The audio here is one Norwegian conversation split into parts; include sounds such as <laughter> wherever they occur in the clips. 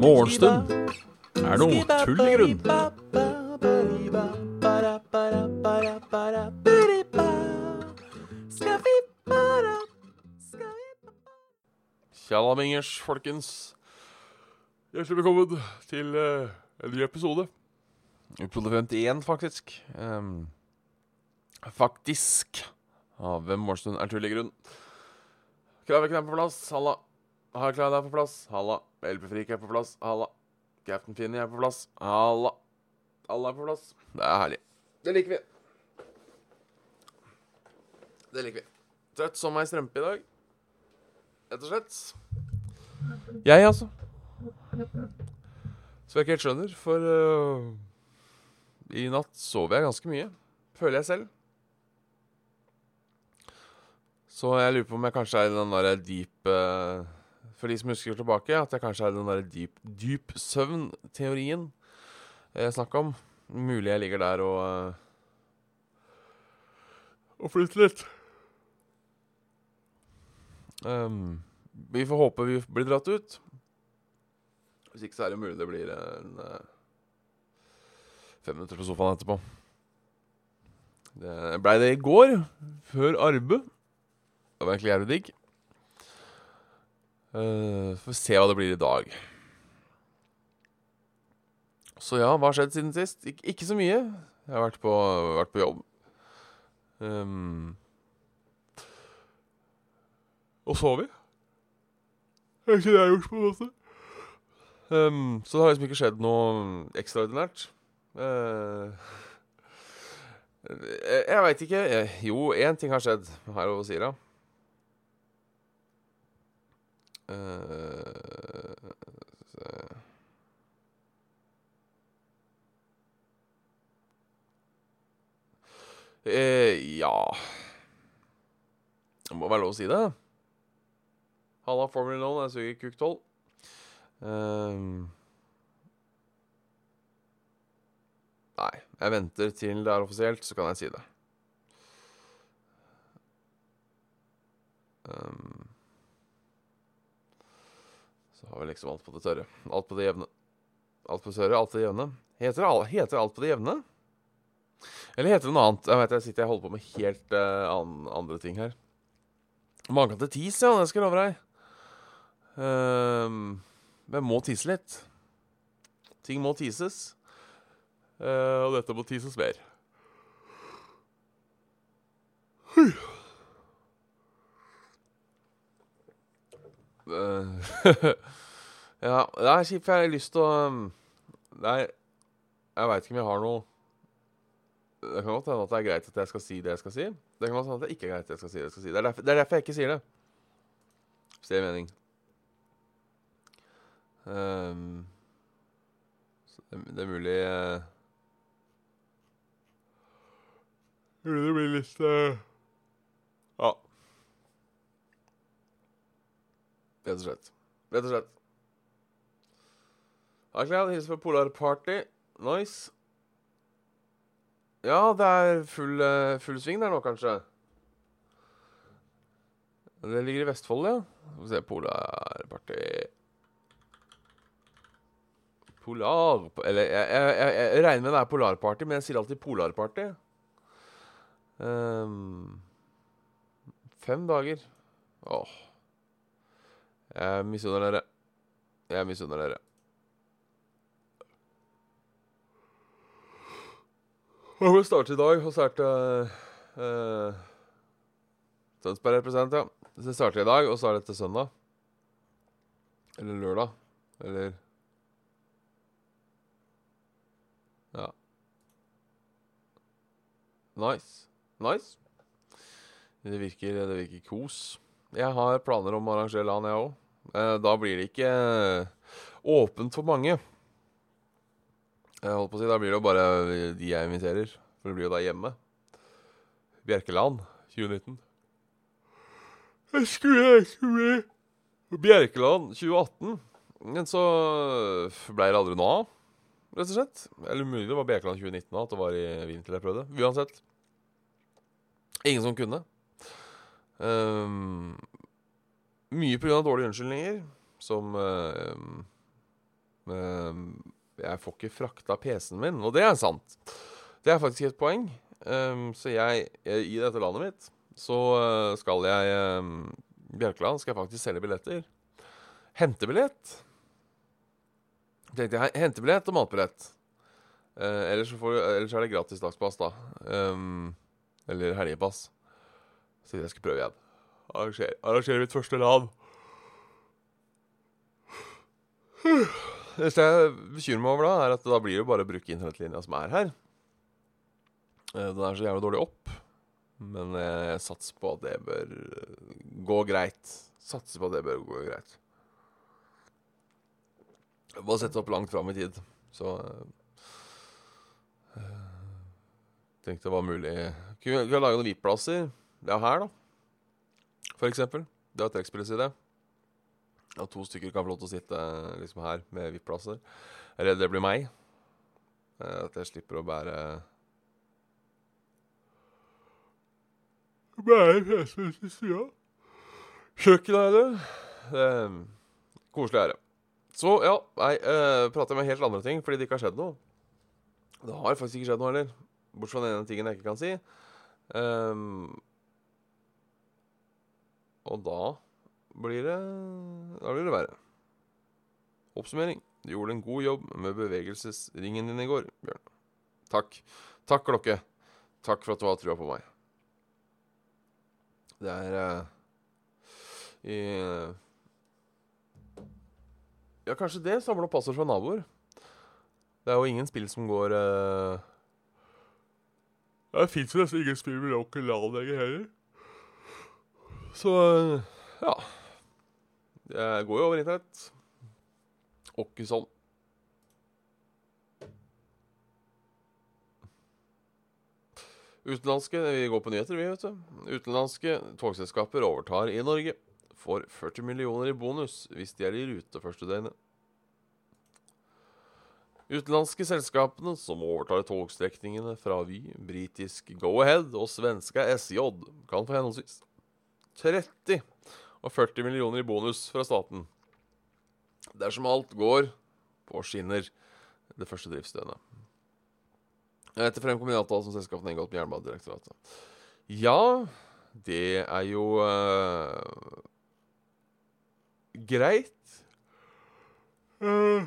Morgenstund er noe tull i grunn. Tjallamingers, folkens. Hjertelig velkommen til uh, en ny episode. Episode 51, faktisk. Um, faktisk. Av Hvem morgenstund er tullig grunn. Kraviken er på plass. Halla. Harkleid er på plass. Halla. LP-frik er på plass. Halla. Captain Finny er på plass. Halla. Alle er på plass. Det er herlig. Det liker vi. Det liker vi. Trøtt som ei strømpe i dag. Rett og slett. Jeg, altså. Så jeg ikke helt skjønner, for uh, i natt sov jeg ganske mye. Føler jeg selv. Så jeg lurer på om jeg kanskje er i den derre deep uh, For de som husker tilbake, at jeg kanskje er i den derre deep, dyp søvn-teorien jeg snakka om. Mulig jeg ligger der og uh, Og flytter litt. Um, vi får håpe vi blir dratt ut. Hvis ikke så er det mulig det blir en uh, fem minutter på sofaen etterpå. Det blei det i går, før arbeid. Det var egentlig jævlig digg. Uh, får se hva det blir i dag. Så ja, hva har skjedd siden sist? Ik ikke så mye. Jeg har vært på, vært på jobb. Um, og sovet. Det er ikke det jeg har gjort, på en måte. Um, så det har liksom ikke skjedd noe ekstraordinært. Uh, <laughs> jeg jeg veit ikke. Jo, én ting har skjedd her over Sira. Uh, Eh, ja Det må være lov å si det. Halla, Formula 1, jeg suger kuk 12. Ehm. nei, jeg venter til det er offisielt, så kan jeg si det. Ehm. så har vi liksom alt på det tørre. Alt på det jevne. Alt på det tørre, alt på det jevne. Heter, det heter alt på det jevne? Eller heter det noe annet? Jeg vet jeg sitter jeg holder på med helt uh, an andre ting her. Maken til tis, ja. Det skal jeg love deg. Uh, men må tisse litt. Ting må tises. Uh, og dette må tises mer. Hui. Eh, <laughs> ja, det er kjipt, for jeg har lyst til å Det er jeg veit ikke om jeg har noe Det kan godt hende at det er greit at jeg skal si det jeg skal si. Det kan godt hende at det ikke er greit at jeg skal si det jeg skal si. Det er derfor, det er derfor jeg ikke sier det. Hvis det gir mening. Um, så det, det er mulig uh, Mulig det blir litt uh, Ja. Rett og slett. Rett og slett. Aklad, hilser på Polar Party. Nice. Ja, det er full, eh, full sving der nå, kanskje. Det ligger i Vestfold, ja. Skal vi se Polar Party Polar Eller jeg, jeg, jeg, jeg regner med det er Polarparty, men jeg sier alltid Polarparty. Um, fem dager. Åh. Jeg misunner dere. Jeg misunner dere. Og vi starter i dag, og så er det uh, Tønsberg represent, ja. Så starter i dag, og så er det til søndag. Eller lørdag. Eller Ja. Nice. Nice. Det virker, det virker kos. Jeg har planer om å arrangere LAN, jeg òg. Uh, da blir det ikke eh, åpent for mange. Jeg holdt på å si, Da blir det jo bare de jeg inviterer. For det blir jo da hjemme. Bjerkeland 2019. Jeg skulle, jeg skulle Bjerkeland 2018. Men så ble det aldri noe av, rett og slett. Eller mulig det var Bjerkeland 2019 da, at det var i vinter jeg prøvde. Uansett. Ingen som kunne. Um, mye pga. dårlige unnskyldninger, som um, um, Jeg får ikke frakta PC-en min, og det er sant. Det er faktisk et poeng. Um, så jeg, jeg, I dette landet mitt så uh, skal jeg um, Bjørkland skal jeg faktisk selge billetter. Hentebillett. Tenkte jeg, Hentebillett og matbillett. Uh, ellers, får, ellers, er det gratis dagspass, da. Um, eller helgepass. Så jeg skal prøve igjen. Arrangere, arrangere mitt første LAN. Det jeg bekymrer meg over da, er at da blir det bare å bruke internettlinja som er her. Eh, den er så jævlig dårlig opp. Men jeg satser på at det bør gå greit. Satser på at det bør gå greit. Bare sette opp langt fram i tid. Så øh, Tenkte det var mulig Kunne vi lage noen VIP-plasser? er her, da. For eksempel. Det er trekkspillets idé. At to stykker kan få lov til å sitte liksom her med VIP-plasser. Er redd det blir meg. Eh, at jeg slipper å bære Bære PC-en til sida. Kjøkkenet er det. Koselig er det. Så ja, nei, uh, prater jeg med helt andre ting fordi det ikke har skjedd noe. Det har faktisk ikke skjedd noe heller. Bortsett fra den ene tingen jeg ikke kan si. Um, og da blir det Da blir det verre. Oppsummering. Du gjorde en god jobb med bevegelsesringen din i går, Bjørn. Takk. Takk, klokke. Takk for at du har trua på meg. Det er uh, i uh, Ja, kanskje det. Samle opp passord fra naboer. Det er jo ingen spill som går uh, Det fins jo nesten ingen spill med onkel LAN lenger heller. Så ja. Jeg går jo over internett. Åkke sånn. Utenlandske Vi går på nyheter, vi, vet du. Utenlandske togselskaper overtar i Norge. Får 40 millioner i bonus hvis de er i rute første døgnet. Utenlandske selskapene som overtar togstrekningene fra Vy, britisk Go-Ahead og svenska SJ, kan få henholdsvis 30 og 40 millioner i bonus fra staten. Dersom alt går på skinner det første driftsdøgnet. Etter fremkommer en avtale som selskapet har inngått med Jernbanedirektoratet. Ja, det er jo uh, greit. Uh.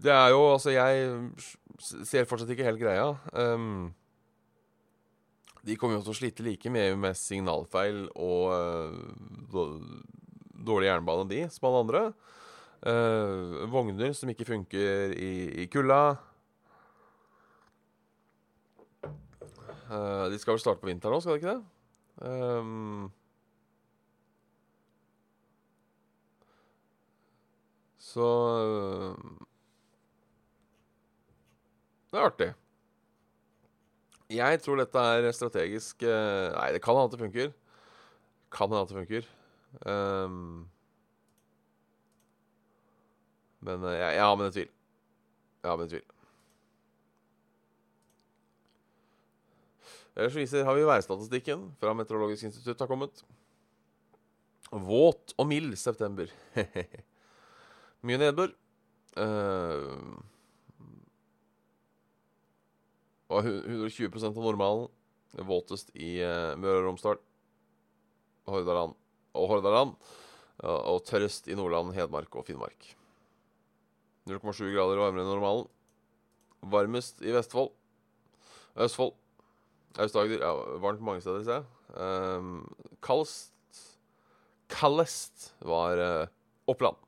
Det er jo Altså, jeg ser fortsatt ikke helt greia. Um, de kommer jo til å slite like mye med signalfeil og uh, dårlig jernbane, de, som alle andre. Uh, vogner som ikke funker i, i kulda. Uh, de skal vel starte på vinteren nå, skal de ikke det? Um, så Det er artig. Jeg tror dette er strategisk uh, Nei, det kan hende at det funker. Kan hende at det funker. Um, men jeg, jeg har men det tvil. Jeg har med det tvil. Ellers viser, har vi værstatistikken fra Meteorologisk institutt har kommet. Våt og mild september. <laughs> Mye nedbør. Uh, og 120 av normalen. Våtest i uh, Møre og Romsdal, Hordaland og Hordaland. Og tørrest i Nordland, Hedmark og Finnmark. 0,7 grader varmere enn normalen. Varmest i Vestfold. Østfold. Aust-Agder. Ja, varmt mange steder, ser jeg. Um, kaldest Kaldest var uh, Oppland.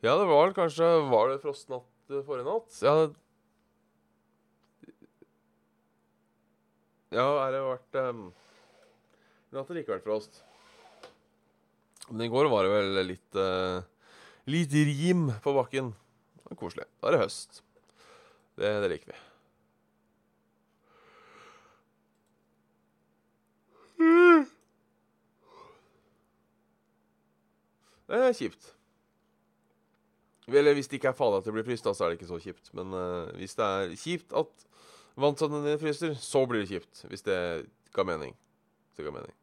Ja, det var kanskje Var det frostnatt eh, forrige natt? Ja, ja er det vært um, I natt har det ikke vært frost. Men i går var det vel litt uh, Litt rim på bakken. Det var koselig. Da er det høst. Det, det liker vi. Det er kjipt. Eller hvis det ikke er farlig at det blir fryst, da, så er det ikke så kjipt. Men uh, hvis det er kjipt at Vannstanden din fryser, så blir det kjipt. Hvis det ga mening. Hvis det ga mening.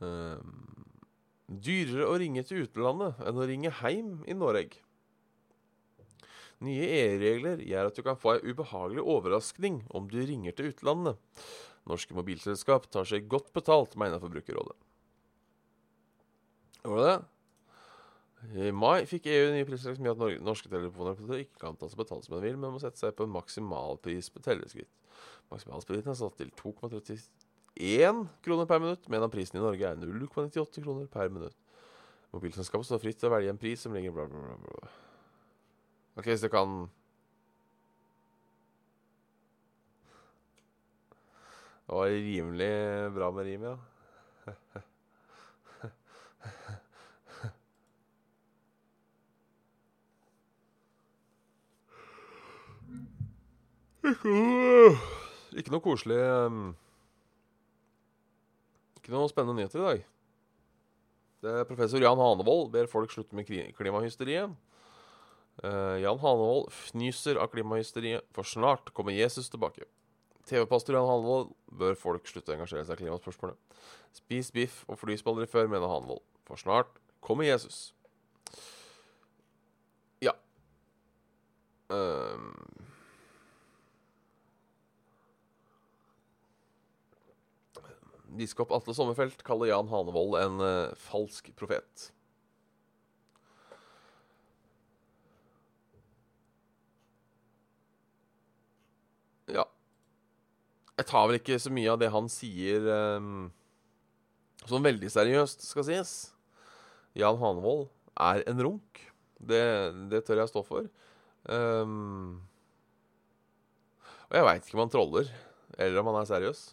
Um, dyrere å ringe til utlandet enn å ringe hjem i Norge. Nye EU-regler gjør at du kan få ei ubehagelig overraskning om du ringer til utlandet. Norske mobilselskap tar seg godt betalt, mener Forbrukerrådet. Var det det? I mai fikk EU nye priser som gjør at norske telefonoperatører ikke kan ta og betalt som de vil, men må sette seg på en maksimalpris på teleskritt. Maksimalprisen er satt til 2,31 kroner per minutt, medan prisen i Norge er 0,98 kroner per minutt. Mobilselskapet står fritt til å velge en pris som ligger bla, bla, bla. OK, hvis det kan Det var rimelig bra med rim, ja. <laughs> Ikke noe koselig um, Ikke noe spennende nyheter i dag. Det er professor Jan Hanevold ber folk slutte med klimahysteriet. Uh, Jan Hanevold fnyser av klimahysteriet, for snart kommer Jesus tilbake. TV-pastor Jan Hanevold bør folk slutte å engasjere seg i klimaspørsmålet. Spis biff og flysballer før, mener Hanevold. For snart kommer Jesus. Ja. Um, Biskop Atle Sommerfelt kaller Jan Hanevold en uh, falsk profet. Ja. Jeg tar vel ikke så mye av det han sier um, som veldig seriøst, skal sies. Jan Hanevold er en runk. Det, det tør jeg stå for. Um, og jeg veit ikke om han troller, eller om han er seriøs.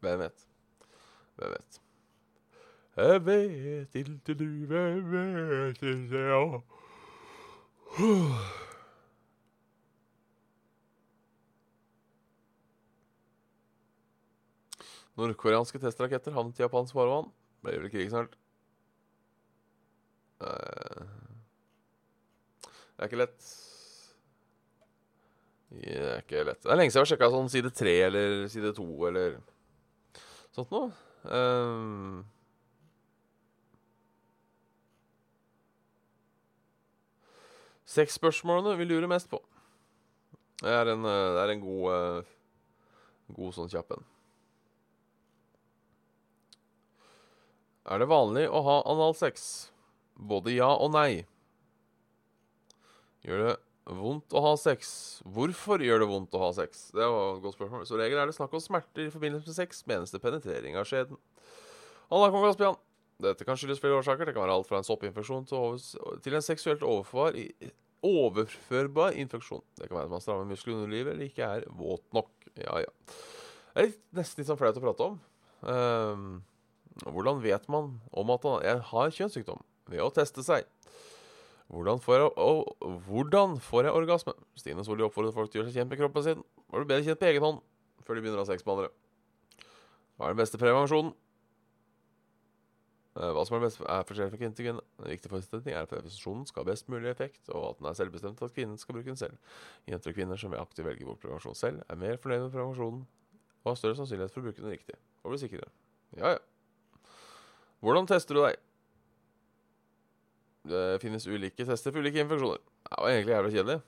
Hvem vet? Hvem vet? Jeg vet ikke du, jeg vet ikke, ja. Nordkoreanske testraketter havnet i japansk farvann. Blir vel krig snart. Det er ikke lett. Det er ikke lett. Det er lenge siden jeg har sjekka sånn side tre eller side to eller sånt noe. Um, Sexspørsmålene vi lurer mest på. Det er en, eh, det er en god, uh, god sånn kjapp en. Er det vanlig å ha analsex? Både ja og nei. Gjør det vondt å ha sex? Hvorfor gjør det vondt å ha sex? Det var et godt spørsmål. Så regel er det snakk om smerter i forbindelse med sex, menes det penetrering av skjeden. Halla, Kong Kaspian. Dette kan skyldes flere årsaker. Det kan være alt fra en soppinfeksjon til, en seksuelt overførbar infeksjon. Det kan være at man strammer muskler under livet eller ikke er våt nok. Ja, ja. Det er nesten litt sånn flaut å prate om. Um, hvordan vet man om at man har kjønnssykdom? Ved å teste seg. Hvordan får jeg, og, hvordan får jeg orgasme? Stine Solli oppfordrer folk til å gjøre seg kjent med kroppen sin. Må bli bedre kjent på egen hånd før de begynner å ha sex med andre. Hva er den beste prevensjonen? Eh, hva som er, best, er forskjellig fra kvinne til kvinne. En viktig forutsetning er at prevensjonen skal ha best mulig effekt, og at den er selvbestemt, at kvinnen skal bruke den selv. Jenter og kvinner som vil aktivt velge bort prevensjon selv, er mer fornøyd med prevensjonen og har større sannsynlighet for å bruke den riktig. Og bli sikrere. Ja, ja. Hvordan tester du deg? Det finnes ulike tester for ulike infeksjoner. Det var egentlig jævlig kjedelig.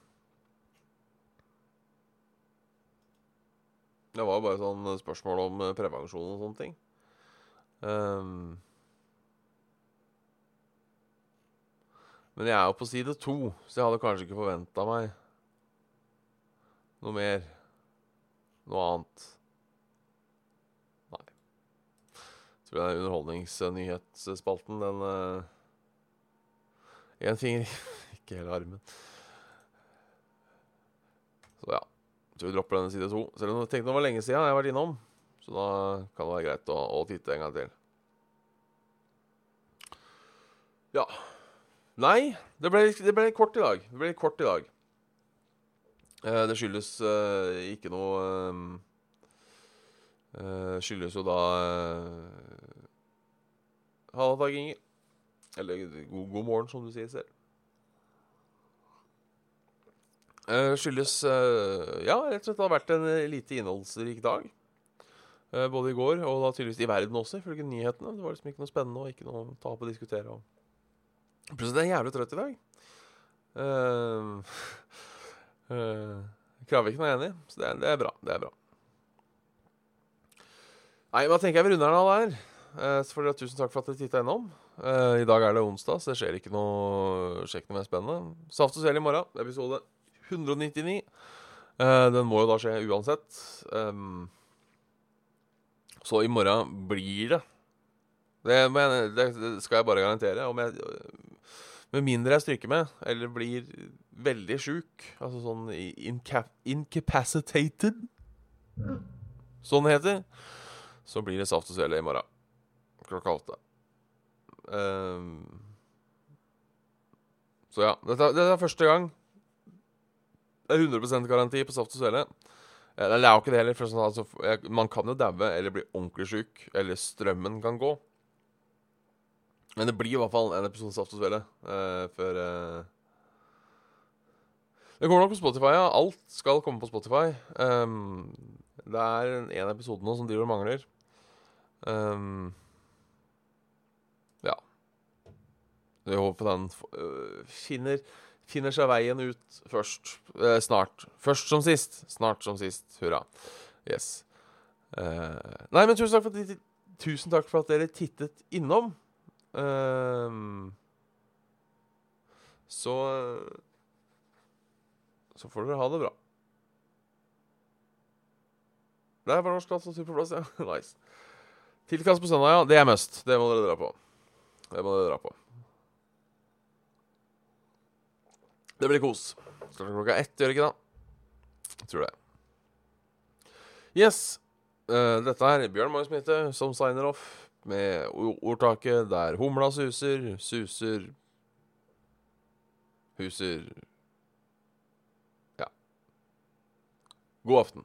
Det var jo bare sånn spørsmål om eh, prevensjon og sånne ting. Um, men jeg er jo på side to, så jeg hadde kanskje ikke forventa meg noe mer. Noe annet. Nei. Jeg tror det er underholdningsnyhetsspalten, den Én finger, <laughs> ikke hele armen. Så ja. Så vi dropper denne side to. Selv om jeg tenkte det var lenge siden jeg har vært innom. Så da kan det være greit å, å titte en gang til. Ja. Nei, det ble, det ble kort i dag. Det ble kort i dag. Eh, det skyldes eh, ikke noe um, Uh, skyldes jo da eh, Halla, Dag Inger. Eller god, god, morgen, som du sier selv. Uh, skyldes uh, Ja, rett og slett det har vært en eh, lite innholdsrik dag. Uh, både i går og da tydeligvis i verden også, ifølge nyhetene. Det var liksom ikke noe spennende og ikke noe å ta opp og diskutere. Og. Plutselig er jeg jævlig trøtt i dag. <laughs> Kraviken er enig, så det er, det er bra. Det er bra. Nei, hva tenker jeg vi runder den av der? Så får dere Tusen takk for at dere titta innom. Uh, I dag er det onsdag, så det skjer ikke noe Skjer ikke noe mer spennende. Saft og Svele i morgen, episode 199. Uh, den må jo da skje uansett. Um, så i morgen blir det det, jeg, det, skal jeg bare garantere. Om jeg, med mindre jeg stryker med, eller blir veldig sjuk, altså sånn inca incapacitated, sånn heter, så blir det Saft og Svele i morgen klokka åtte. Um, så ja. Dette, dette, er første gang. Det er 100% garanti på Saft og Svele. Det er jo ikke det heller. For sånn, altså, man kan jo daue eller bli ordentlig sjuk, eller strømmen kan gå. Men det blir i hvert fall en episode Saft og Svele uh, før uh... Det kommer nok på Spotify, ja. Alt skal komme på Spotify. Um, det er en episode nå som driver og mangler. Um, ja. Jeg håper den uh, finner, finner seg veien ut først. snart. Først som sist. Snart som sist. Hurra. Yes. nei, men tusen takk, for at, tusen takk for at dere tittet innom. Um, så Så får dere ha det bra. Der var norsk og superplass, ja. <laughs> nice. Tilkast på søndag, ja. Det er must. Det må dere dra på. Det må dere dra på. Det blir kos. Starter klokka ett, gjør det ikke da? Jeg tror det. Yes. Uh, dette er Bjørn Magnus Mitte som signer off med ordtaket der humla suser, suser Huser Ja. God aften.